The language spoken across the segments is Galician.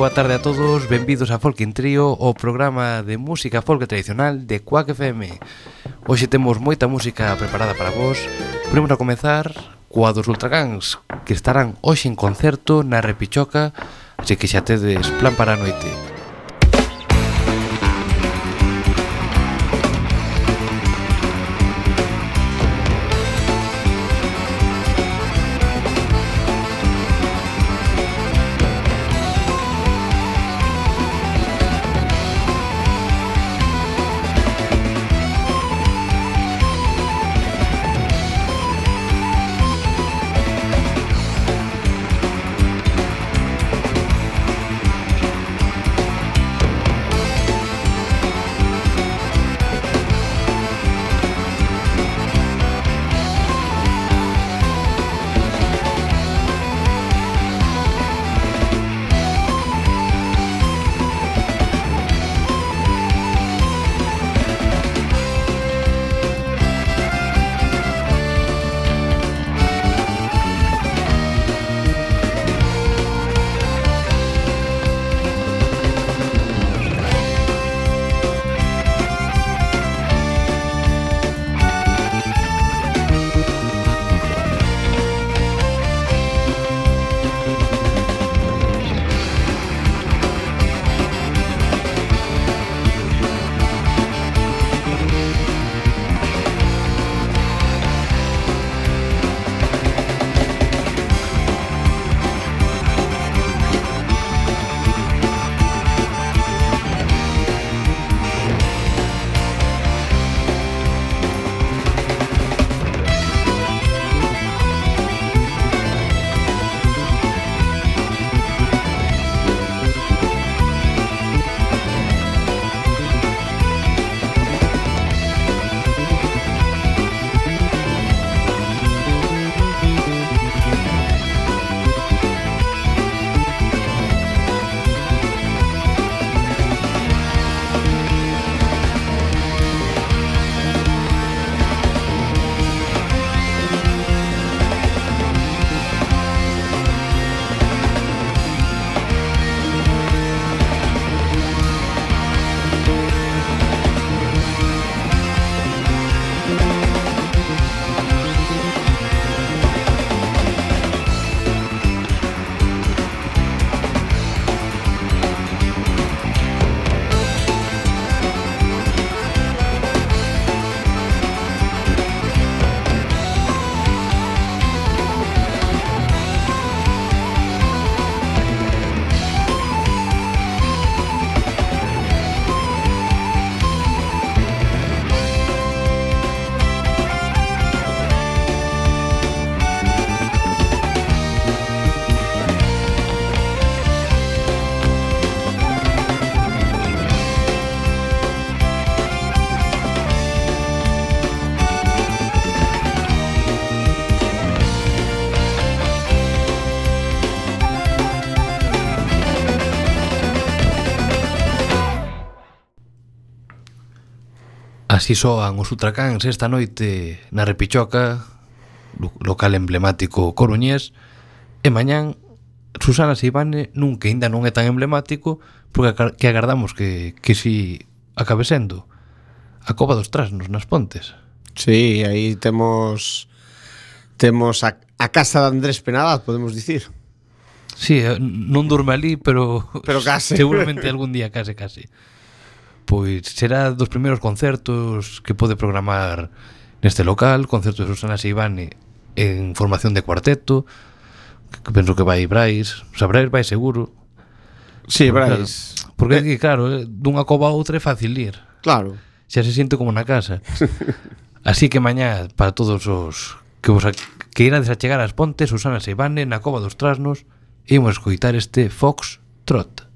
boa tarde a todos, benvidos a Folk in Trio, o programa de música folk tradicional de Quack FM. Hoxe temos moita música preparada para vos. Podemos a comezar coa dos Ultragans, que estarán hoxe en concerto na Repichoca, así que xa tedes plan para a noite. Así soan os ultracáns esta noite na Repichoca, local emblemático coruñés, e mañán Susana Seibane nun que ainda non é tan emblemático, porque que agardamos que, que si acabe sendo a Cova dos Trasnos nas Pontes. Sí, aí temos temos a, a casa de Andrés Penalaz, podemos dicir. Sí, eh, non durme ali, pero, pero case. seguramente algún día case, case pois será dos primeiros concertos que pode programar neste local, concerto de Susana Seibane en formación de cuarteto, que penso que vai Brais, o sea, Brais vai seguro. Sí, porque, Brais. Claro, porque eh. é que, claro, eh, dunha cova a outra é fácil ir. Claro. Xa se sente como na casa. Así que mañá, para todos os que vos a, que irades a chegar ás pontes, Susana Seibane na cova dos trasnos, imos escoitar este Fox Trot.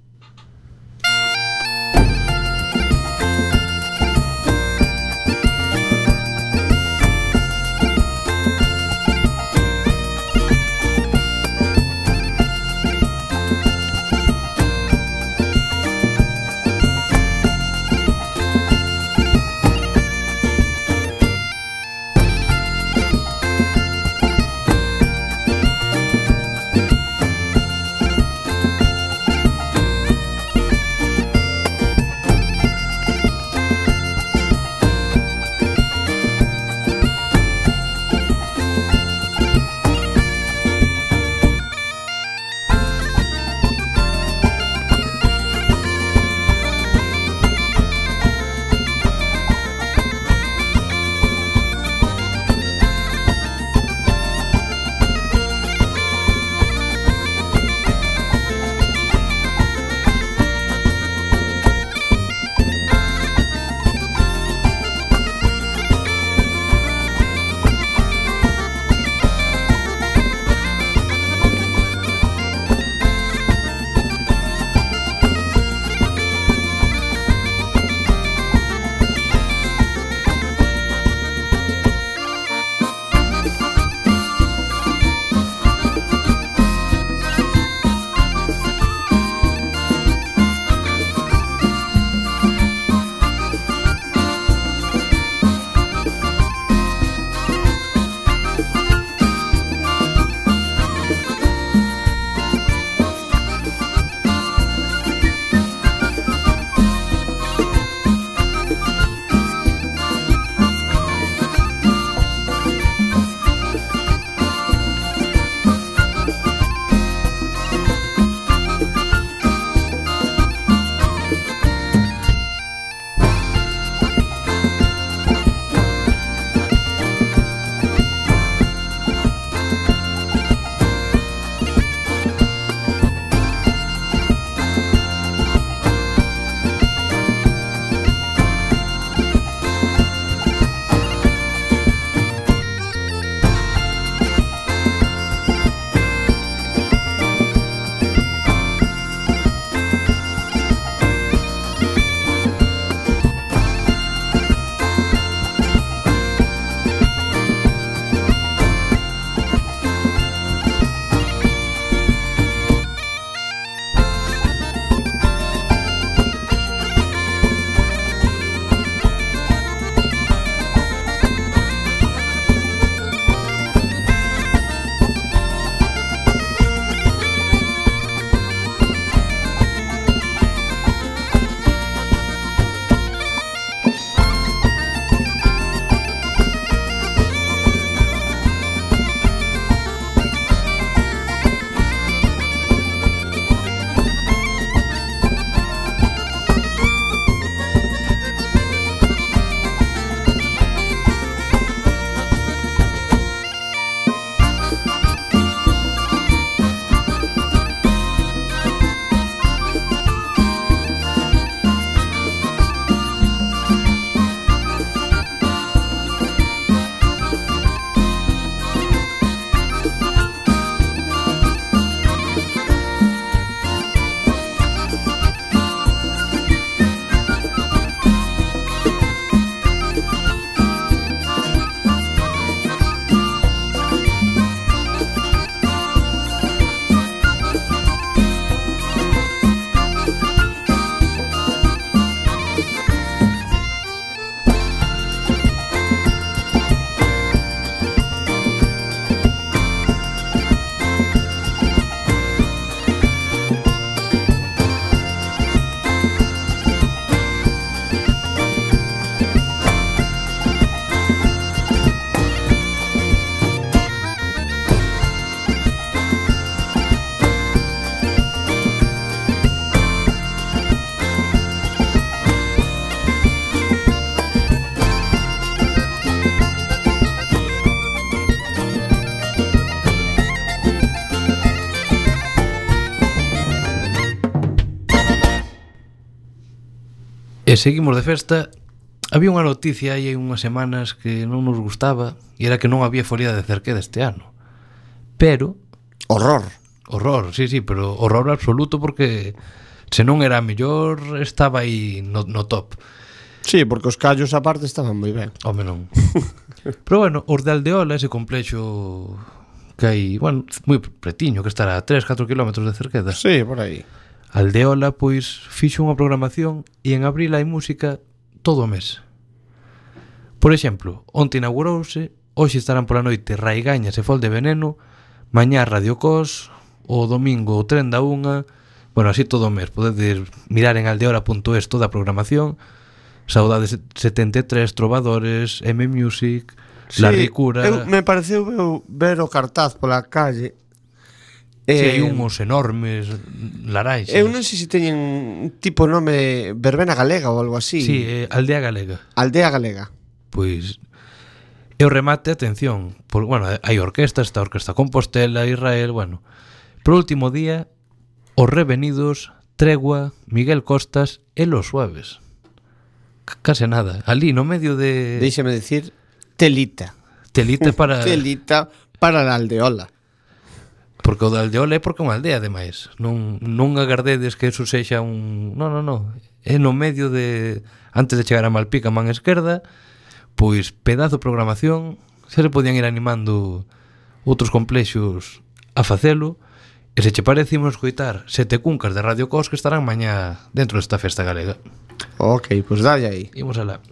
E seguimos de festa Había unha noticia aí hai unhas semanas que non nos gustaba e era que non había folia de Cerqueda este ano. Pero... Horror. Horror, sí, sí, pero horror absoluto porque se non era mellor estaba aí no, no top. Sí, porque os callos aparte estaban moi ben. Home non. pero bueno, os de Aldeola, ese complexo que hai, bueno, moi pretiño, que estará a 3, 4 km de Cerqueda. Sí, por aí. Aldeola, pois, fixo unha programación e en abril hai música todo o mes. Por exemplo, onte inaugurouse, hoxe estarán pola noite Raigañas e Fol de Veneno, mañá Radio Cos, o domingo o Tren da Unha, bueno, así todo o mes, podedes mirar en aldeola.es toda a programación, Saudades 73, Trovadores, M Music, sí, La Ricura... Eu, me pareceu ver o cartaz pola calle Eh, si hai unhos enormes laranxas. Eu non sei se teñen un tipo nome verbena galega ou algo así. Sí, eh, aldea galega. Aldea galega. Pois e o remate, atención, por, bueno, hai orquesta, está a Orquesta Compostela, Israel, bueno. Pro último día, Os Revenidos, Tregua, Miguel Costas e Los Suaves. C case nada. Ali, no medio de... Déixame decir, telita. Telita para... telita para la aldeola. Porque o da Aldeola é porque é unha aldea, ademais. Non, non agardedes que eso sexa un... Non, non, non. É no medio de... Antes de chegar a Malpica, man esquerda, pois pedazo de programación, se le podían ir animando outros complexos a facelo, e se che parecimos escoitar sete cuncas de Radio Cos que estarán mañá dentro desta festa galega. Ok, pois pues dalle aí. Imos alá.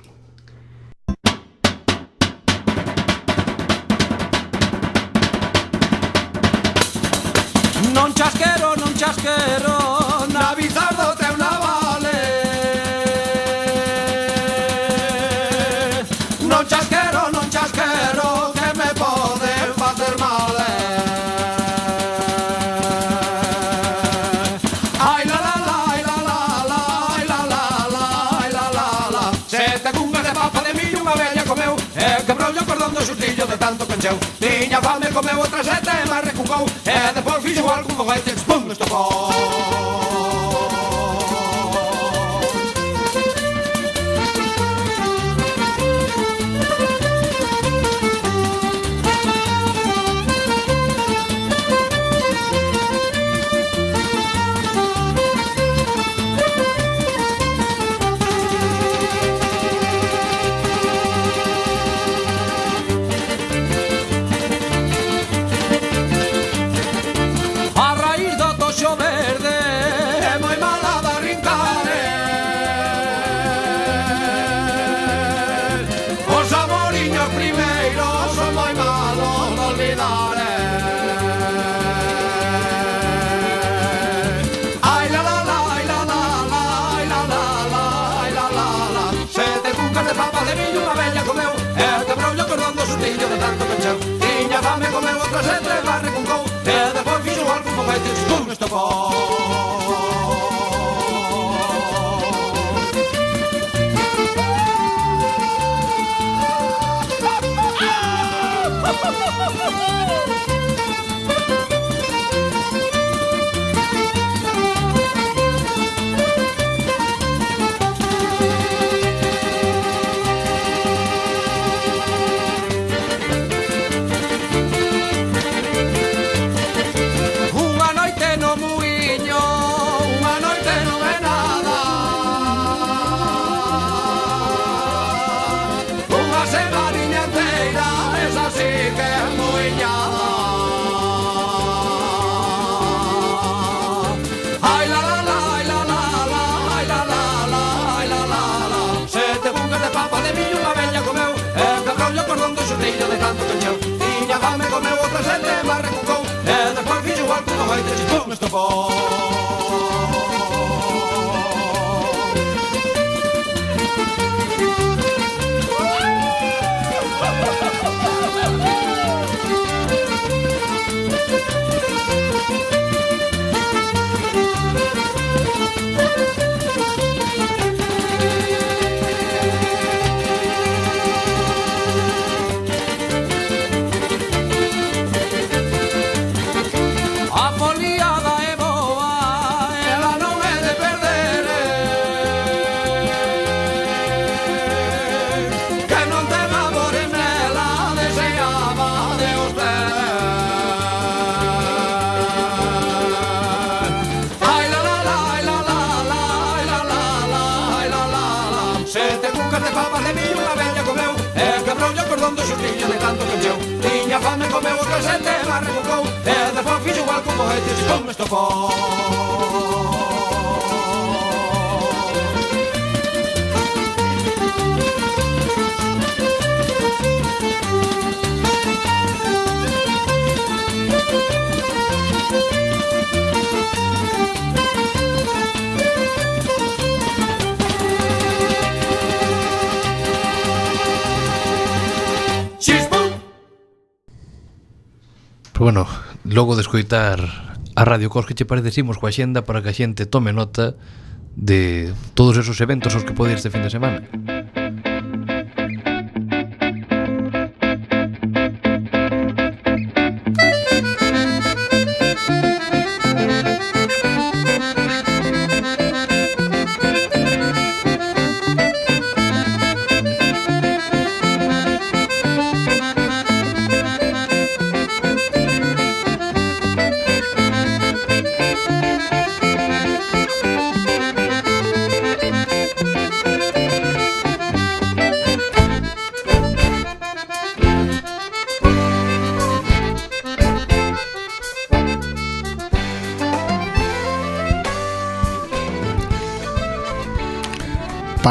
Non chasquero, non chasquero Na bizardo te una vale. Non chasquero, non chasquero Que me pode facer mal Ai la la la, ai la la la Ai la la la, ai la la la. Sete cungas de papa de millo unha bella comeu. E quebrou o cordón do xustillo de tanto pencheu. Tiña fame comeu outra sete e And the de provincie waar ik om verwijt, het sprong is te. de papa de millo unha bella comeu. E a cabrollo cordón do sustillo de tanto pecheu Tiña fame comeu outra sete trebarre con cou. E depois fixo algo con feites con estopou presente en Barranco Con Neder por fixe igual como gaita chispón Estou bon fama de mí unha veña comeu E quebroulle o cordón do xurtiño de tanto que meu Tiña fame comeu o casete e barra cocou E despois fixo igual con bojetes e con estopou bueno, logo de escoitar a Radio Cos que che parecemos coa xenda para que a xente tome nota de todos esos eventos os que pode ir este fin de semana.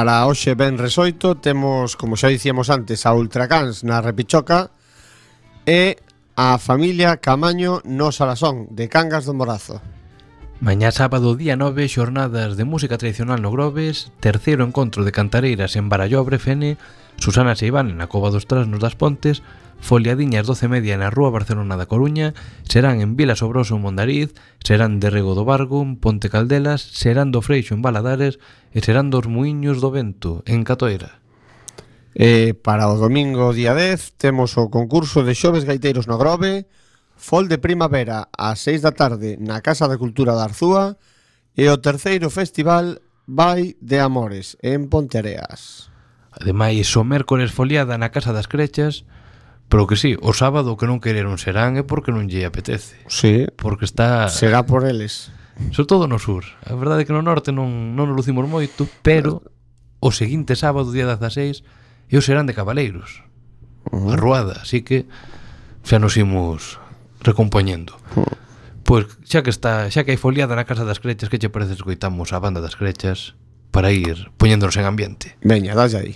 Para hoxe ben resoito temos, como xa dicíamos antes, a Ultracans na Repichoca e a familia Camaño no Salasón de Cangas do Morazo. Mañá sábado día 9, xornadas de música tradicional no Groves, terceiro encontro de cantareiras en Barallobre Fene, Susana e na Cova dos Trasnos das Pontes, Foliadiñas 12 media na Rúa Barcelona da Coruña, serán en Vila Sobroso en Mondariz, serán de Rego do Bargo en Ponte Caldelas, serán do Freixo en Baladares e serán dos Muiños do Vento en Catoira. E eh, para o domingo día 10 temos o concurso de xoves gaiteiros no Grove, Fol de Primavera ás 6 da tarde na Casa da Cultura da Arzúa e o terceiro festival Vai de Amores en Ponteareas. Ademais, o mércores foliada na Casa das Crechas Pero que sí, o sábado que non quereron serán é porque non lle apetece. Sí. Porque está... Será por eles. Sobre todo no sur. A verdade é que no norte non, non nos lucimos moito, pero o seguinte sábado, día 16, eu serán de Cabaleiros. Uh -huh. A Ruada, así que xa nos imos recompoñendo. Hmm. Pois xa que está, xa que hai foliada na Casa das Crechas, que che parece escoitamos a banda das Crechas para ir poñéndonos en ambiente? Veña, dalle aí.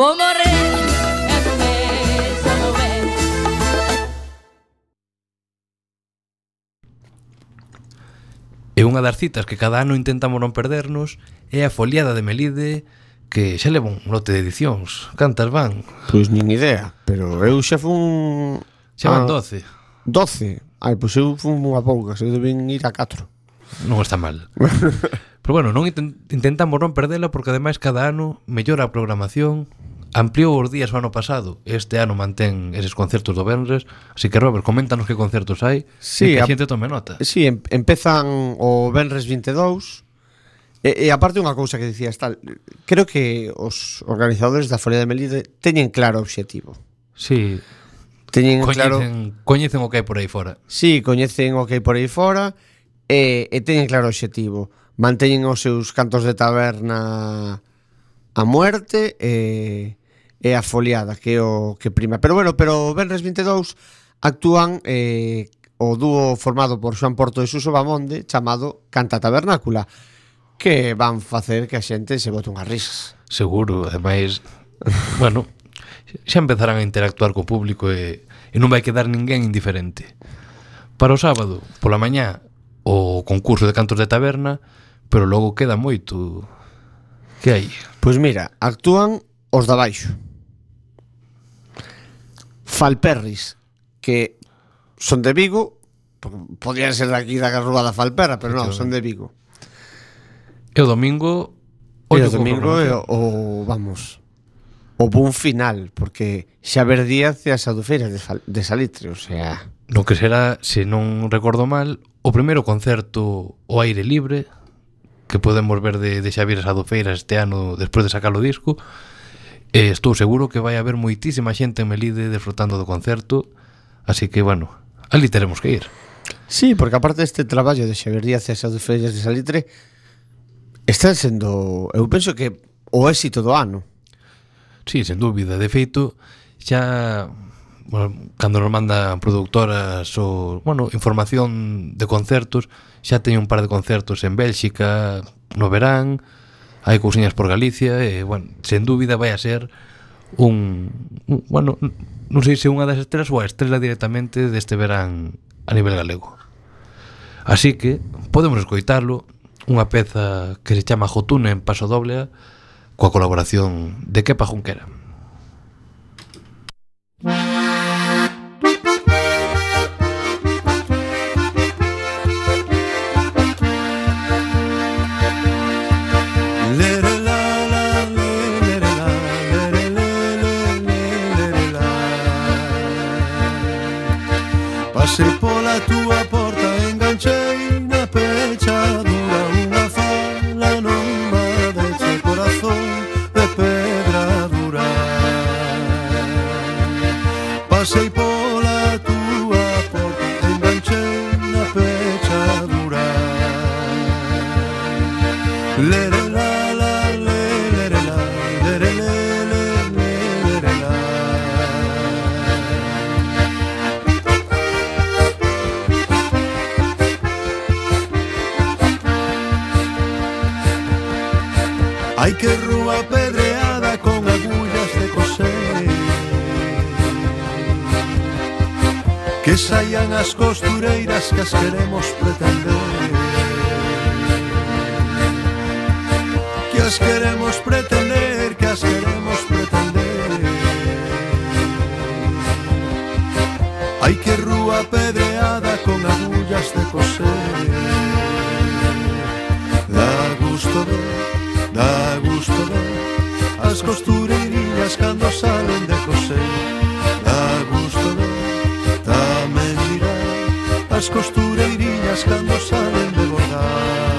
Vou morrer, é comer, só morrer. E unha das citas que cada ano intentamos non perdernos é a foliada de Melide que xa leva un lote de edicións. Cantas van? Pois nin idea, pero eu xa fun... Xa van ah, 12. 12? Ai, pois eu fun unha pouca, eu deben ir a 4. Non está mal. Pero bueno, non intentamos non perdela porque ademais cada ano mellora a programación, ampliou os días o ano pasado este ano mantén eses concertos do Benres así que Robert, coméntanos que concertos hai sí, e que a xente tome nota. Sí, em, empezan o Benres 22 e, e aparte unha cousa que dicías tal creo que os organizadores da Folia de Melide teñen claro o obxectivo. Sí. Teñen coñecen, claro Coñecen o que hai por aí fora. Sí, coñecen o que hai por aí fora e, e teñen claro o obxectivo. Manteñen os seus cantos de taberna a muerte e e a foliada que o que prima. Pero bueno, pero o Benres 22 actúan eh, o dúo formado por Xoan Porto e Suso Bamonde chamado Canta Tabernácula que van facer que a xente se bote unhas risas. Seguro, ademais, bueno, xa empezarán a interactuar co público e, e non vai quedar ninguén indiferente. Para o sábado, pola mañá, o concurso de cantos de taberna, pero logo queda moito. Que hai? Pois mira, actúan os da baixo. Falperris, que son de Vigo, podían ser daqui da Garrugada Falperra, pero non, son de Vigo. E o domingo... O e o domingo é o, o, vamos, o bun final, porque Xaver Díaz e a Sadufeira de, Fal de Salitre, o sea... No que será, se non recordo mal, o primeiro concerto o aire libre que podemos ver de, de Xavier Sadufeiras este ano despois de sacar o disco, E estou seguro que vai haber moitísima xente en Melide desfrutando do concerto, así que, bueno, ali teremos que ir. Sí, porque aparte deste traballo de Xavier Díaz e as Feiras de Salitre, está sendo, eu penso que o éxito do ano. Sí, sen dúbida, de feito, xa bueno, cando nos mandan productoras ou, bueno, información de concertos, xa teño un par de concertos en Bélxica no verán, hai cousiñas por Galicia e, bueno, sen dúbida vai a ser un, un bueno, non sei se unha das estrelas ou a estrela directamente deste verán a nivel galego. Así que podemos escoitarlo unha peza que se chama Jotuna en paso doble coa colaboración de Kepa Junquera. ser por Ai que rúa pedreada con agullas de coser. Que saian as costureiras que as queremos pretender. Que as queremos pretender, que as queremos pretender. Ai que rúa pedreada con agullas de coser. Da gusto de a gusto ver as costureirillas cando salen de coser. A gusto ver tamén dirá as costureirillas cando salen de bordar.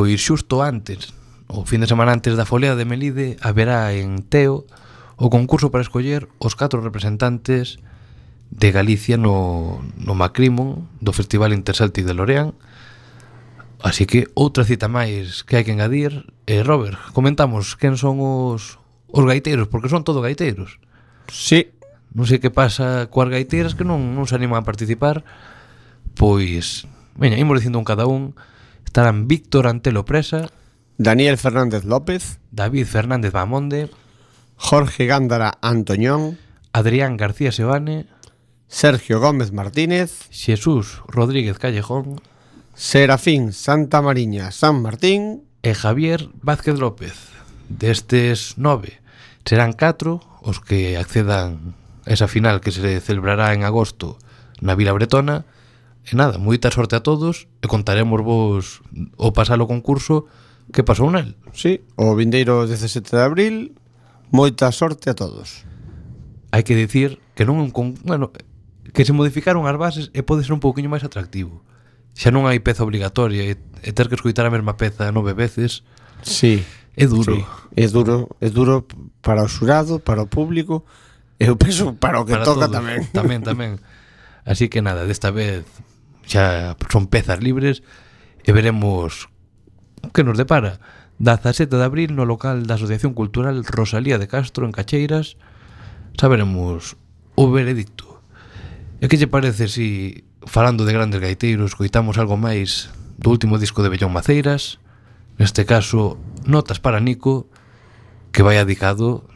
Pois xusto antes, o fin de semana antes da folea de Melide, haberá en Teo o concurso para escoller os catro representantes de Galicia no, no Macrimon do Festival Interceltic de Loreán. Así que outra cita máis que hai que engadir. Eh, Robert, comentamos quen son os, os gaiteiros, porque son todo gaiteiros. Sí. Non sei que pasa coas gaiteiras que non, non se animan a participar. Pois, veña, imos dicindo un cada un estarán Víctor Antelo Presa, Daniel Fernández López, David Fernández Mamonde, Jorge Gándara Antoñón, Adrián García Sebane, Sergio Gómez Martínez, Jesús Rodríguez Callejón, Serafín Santa Mariña San Martín e Javier Vázquez López. Destes nove serán catro os que accedan a esa final que se celebrará en agosto na Vila Bretona, E nada, moita sorte a todos e contaremos vos o pasalo concurso que pasou nel. Sí, o vindeiro 17 de abril, moita sorte a todos. Hai que dicir que non con, bueno, que se modificaron as bases e pode ser un pouquiño máis atractivo. Xa non hai peza obligatoria e, e ter que escoitar a mesma peza nove veces. Sí. É duro. Sí. É duro, é duro para o xurado, para o público, eu penso para o que para toca todos. tamén. Tamén, tamén. Así que nada, desta vez xa son pezas libres e veremos que nos depara da 17 de abril no local da Asociación Cultural Rosalía de Castro en Cacheiras saberemos o veredicto e que lle parece si falando de grandes gaiteiros coitamos algo máis do último disco de Bellón Maceiras neste caso Notas para Nico que vai adicado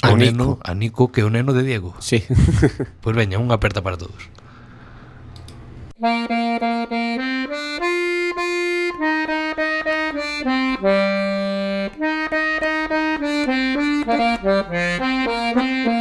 a, a Nico. neno, a Nico que é o neno de Diego. Sí. pois veña, unha aperta para todos. Thank you.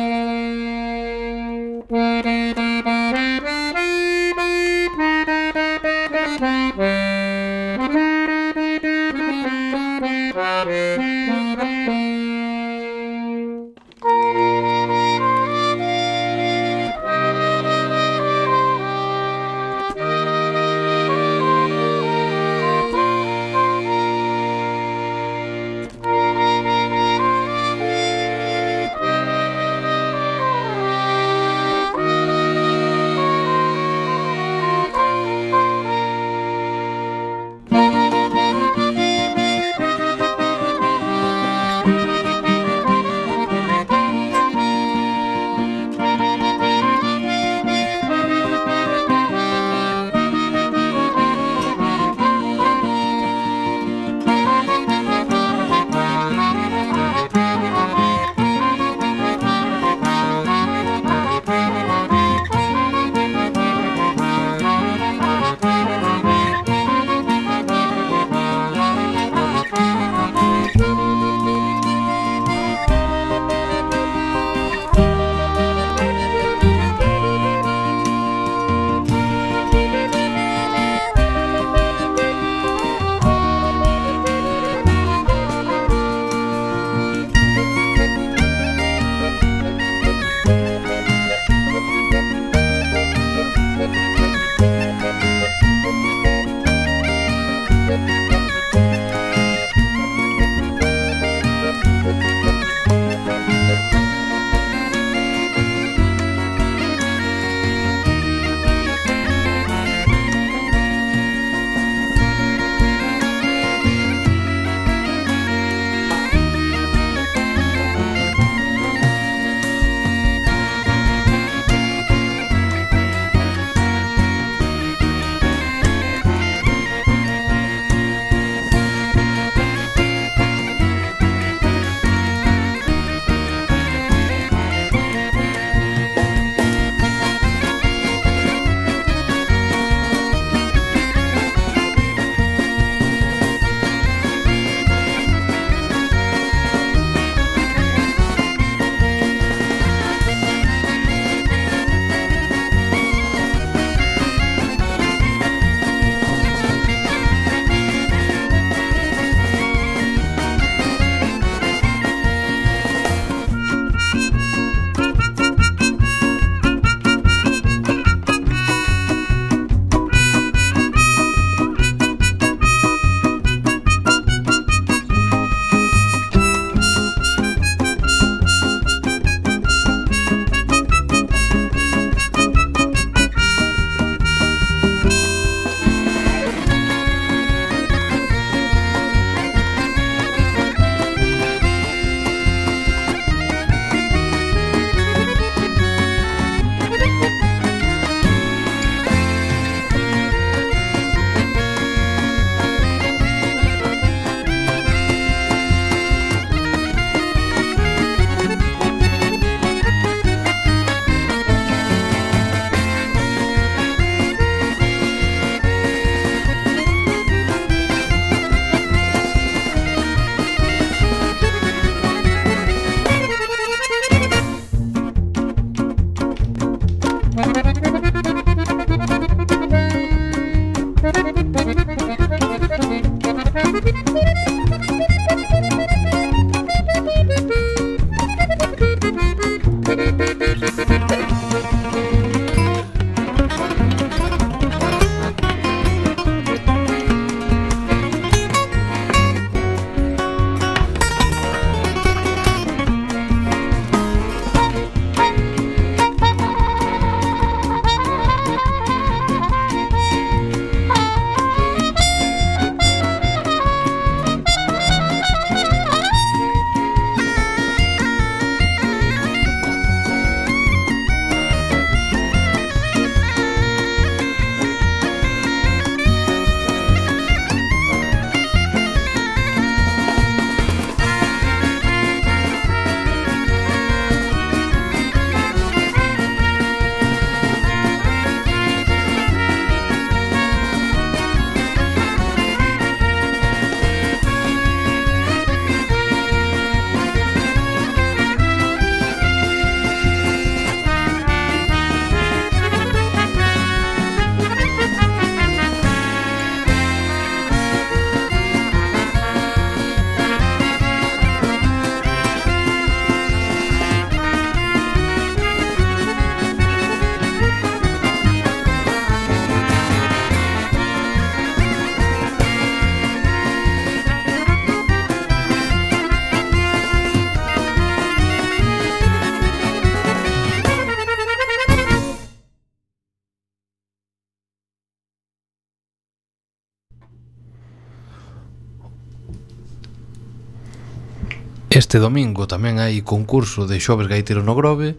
Este domingo tamén hai concurso de xoves gaiteiro no Grove.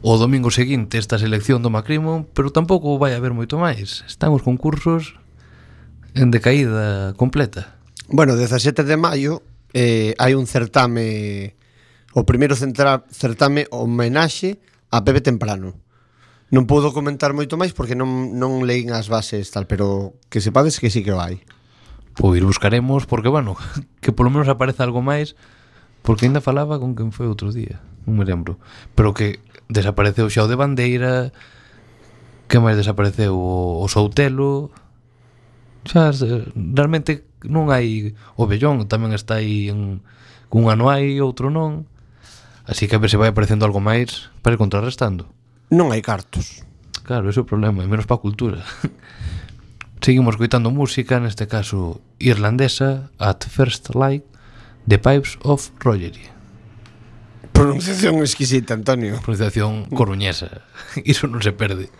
O domingo seguinte esta selección do Macrimo Pero tampouco vai haber moito máis. Están os concursos en decaída completa. Bueno, 17 de maio eh, hai un certame O primeiro centra, certame homenaxe a Pepe Temprano. Non podo comentar moito máis porque non, non leín as bases tal Pero que sepades que sí que vai Pois buscaremos porque, bueno, que polo menos aparece algo máis Porque ainda falaba con quen foi outro día, non me lembro. Pero que desapareceu xa o de Bandeira, que máis desapareceu o, o Soutelo. Xa realmente non hai o Bellón, tamén está aí en cun ano hai, outro non. Así que a ver se vai aparecendo algo máis para ir contrarrestando. Non hai cartos. Claro, ese é o problema, e menos para a cultura. Seguimos coitando música, neste caso irlandesa, At First Light, The Pipes of Rogery. Pronunciación exquisita, Antonio. Pronunciación coruñesa. Iso non se perde.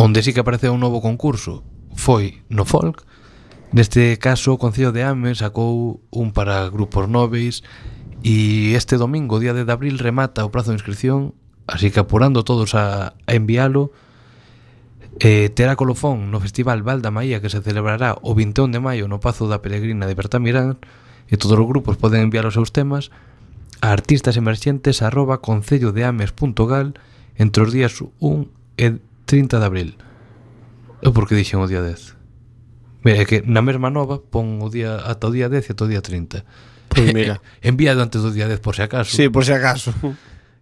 Onde sí que apareceu un novo concurso foi no folk. Neste caso, o Concello de Ames sacou un para grupos nobres e este domingo, día 10 de abril, remata o prazo de inscripción, así que apurando todos a, a enviálo, Eh, terá colofón no Festival Val da Maía que se celebrará o 21 de maio no Pazo da Peregrina de Bertamirán e todos os grupos poden enviar os seus temas a artistasemerxentes arroba concellodeames.gal entre os días 1 e 30 de abril. Eu por que dixen o día 10? Mira, que na mesma nova pon o día ata o día 10 e ata o día 30. Pois mira. Enviado antes do día 10 por se acaso. Sí, por se acaso.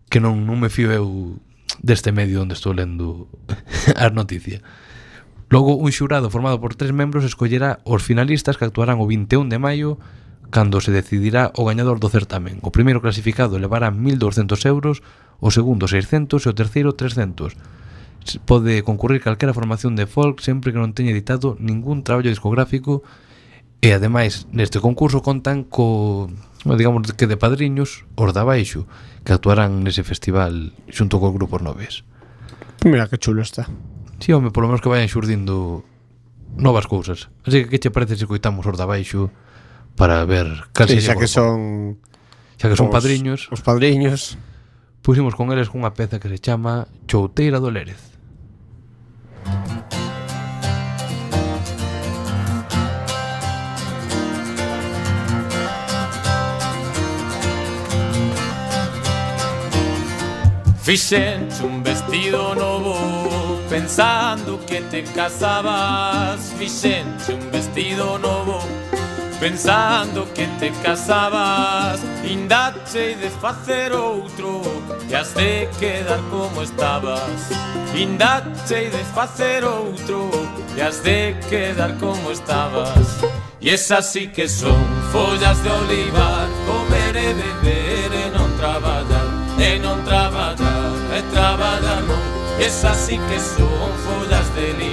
Que non, non me fío eu deste medio onde estou lendo as noticias. Logo, un xurado formado por tres membros escollerá os finalistas que actuarán o 21 de maio cando se decidirá o gañador do certamen. O primeiro clasificado levará 1.200 euros, o segundo 600 e o terceiro 300 pode concurrir calquera formación de folk sempre que non teña editado ningún traballo discográfico e ademais neste concurso contan co digamos que de padriños os da baixo que actuarán nese festival xunto cos grupos noves. Mira que chulo está. Si, sí, home, polo menos que vayan xurdindo novas cousas. Así que que che parece se coitamos os da baixo para ver cal sí, xa que son xa que son os, padriños. Os padriños. Puxemos con eles cunha peza que se chama Chouteira do Lérez. Fixenche un vestido novo Pensando que te casabas Fixenche un vestido novo Pensando que te casabas Indache de facer outro Te has de quedar como estabas Indache e desfacer outro. Te has de quedar como estabas. E esas sí que son follas de olivar Comer e beber e non traballar E non traballar e traballar non E esas sí que son follas de olivar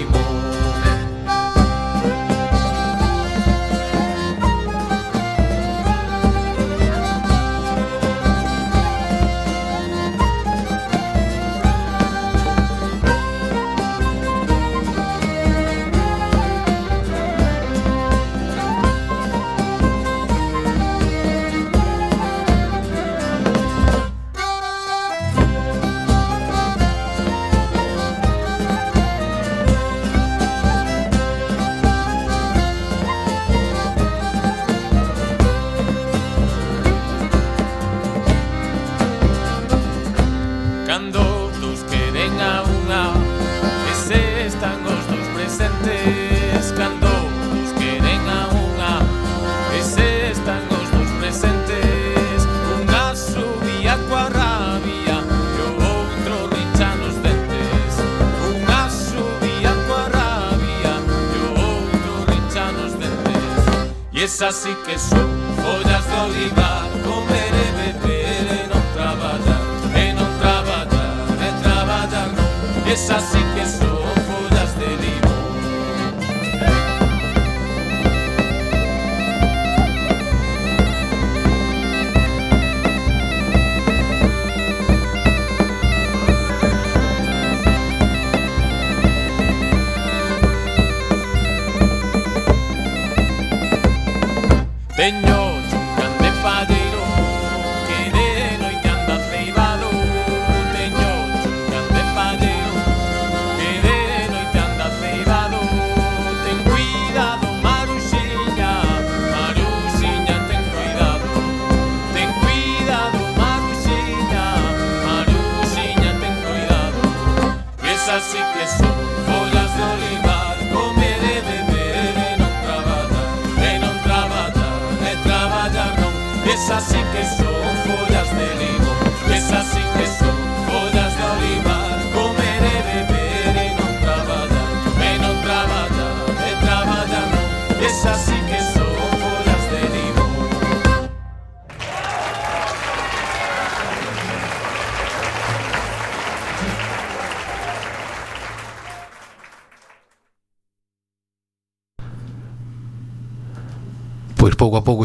así que son joyas de oliva.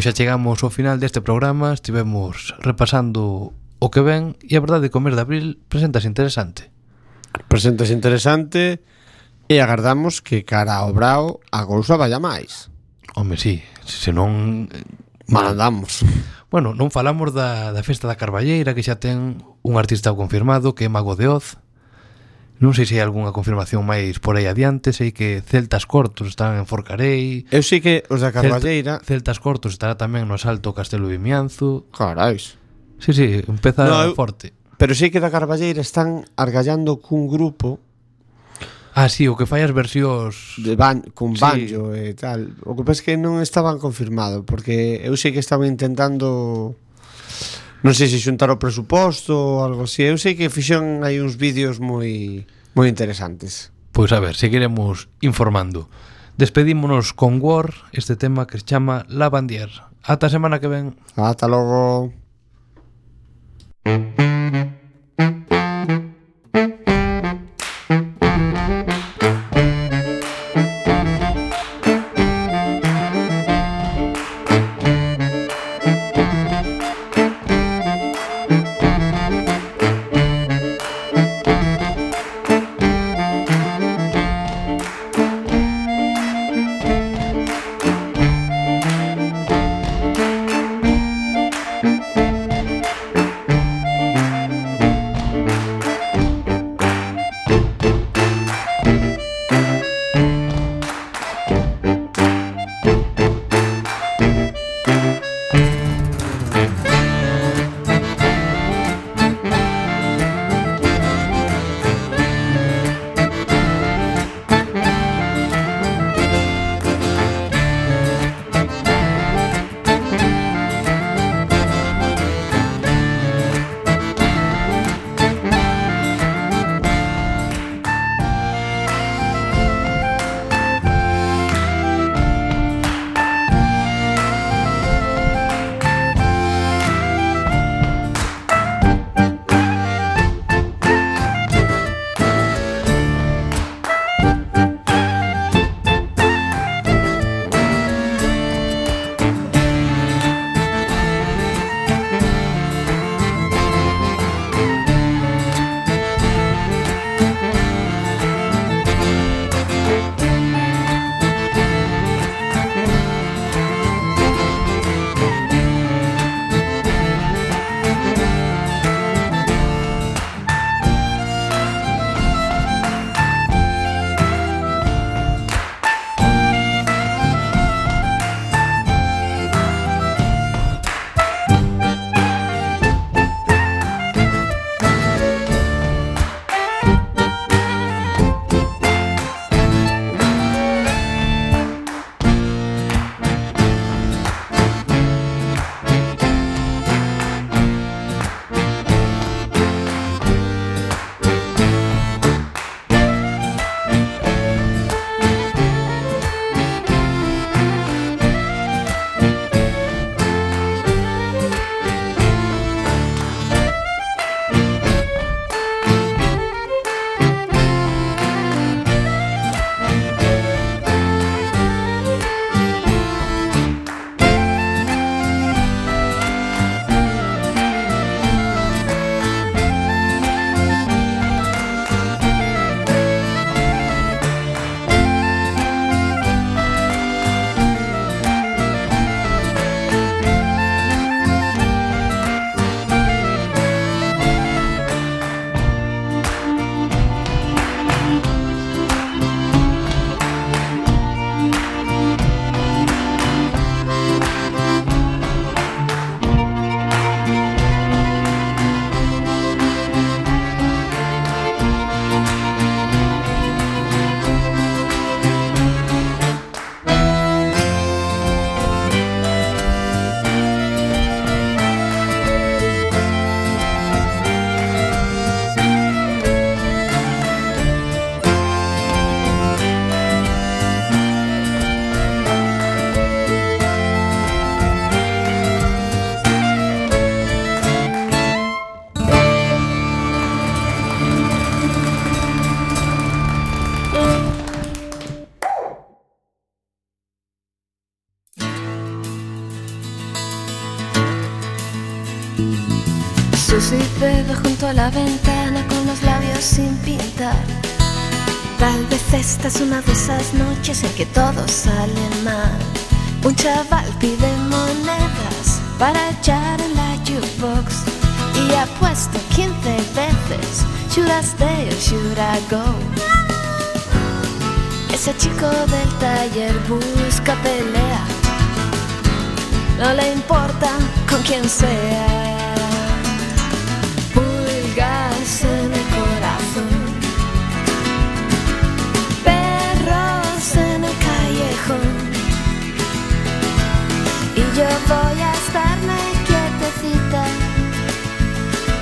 pois xa chegamos ao final deste programa, estivemos repasando o que ven e a verdade que o mes de abril presentas interesante. Presentas interesante e agardamos que cara ao brao a cousa vaya máis. Home, si, sí, senón... Eh, Mal andamos. Bueno, non falamos da, da festa da Carballeira que xa ten un artista confirmado que é Mago de Oz Non sei se hai algunha confirmación máis por aí adiante, sei que Celtas Cortos están en Forcarei. Eu sei que os da Carballeira. Celta, Celtas Cortos estará tamén no Asalto Castelo Vimianzo. Carais. Sí, sí, empeza no, eu, forte. Pero sei que da Carballeira están argallando cun grupo Ah, sí, o que fai as versións de ban con banjo sí. e tal. O que pasa é que non estaban confirmado, porque eu sei que estaban intentando Non sei se xuntar o presuposto ou algo así. Eu sei que fixeron hai uns vídeos moi moi interesantes. Pois a ver, seguiremos informando. Despedímonos con War, este tema que se chama La Bandier. Ata semana que ven. Ata logo. Mm-hmm. La ventana con los labios sin pintar. Tal vez esta es una de esas noches en que todo sale mal. Un chaval pide monedas para echar en la jukebox y ha puesto 15 veces Should I stay or should I go? Ese chico del taller busca pelea, no le importa con quién sea. Yo voy a estarme quietecita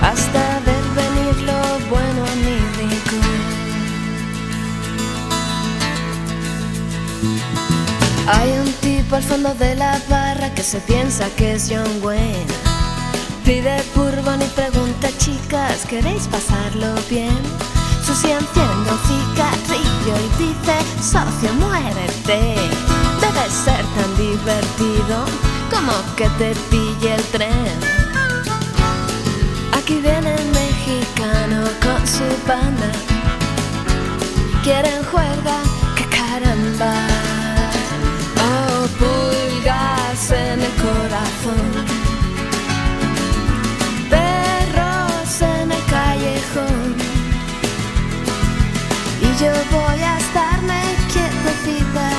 hasta ver venir lo bueno a mi rincón. Hay un tipo al fondo de la barra que se piensa que es John Wayne. Pide bourbon y pregunta, chicas, ¿queréis pasarlo bien? Susi enciende un cigarrillo y dice, socio, muérete. Debe ser tan divertido como que te pille el tren. Aquí viene el mexicano con su banda. Quieren juerga, que caramba. Oh, pulgas en el corazón. Perros en el callejón. Y yo voy a estarme quietecita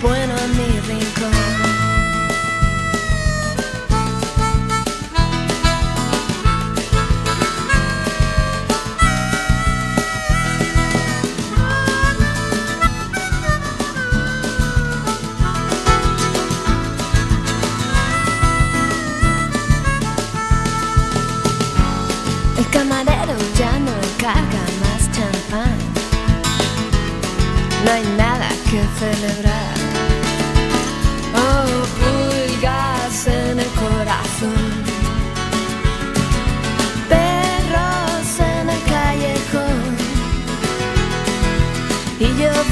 bueno mi rincón. El camarero ya no encarga más champán. No hay nada que celebrar.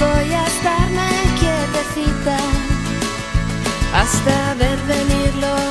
Voy a estarme quietecita hasta ver venir lo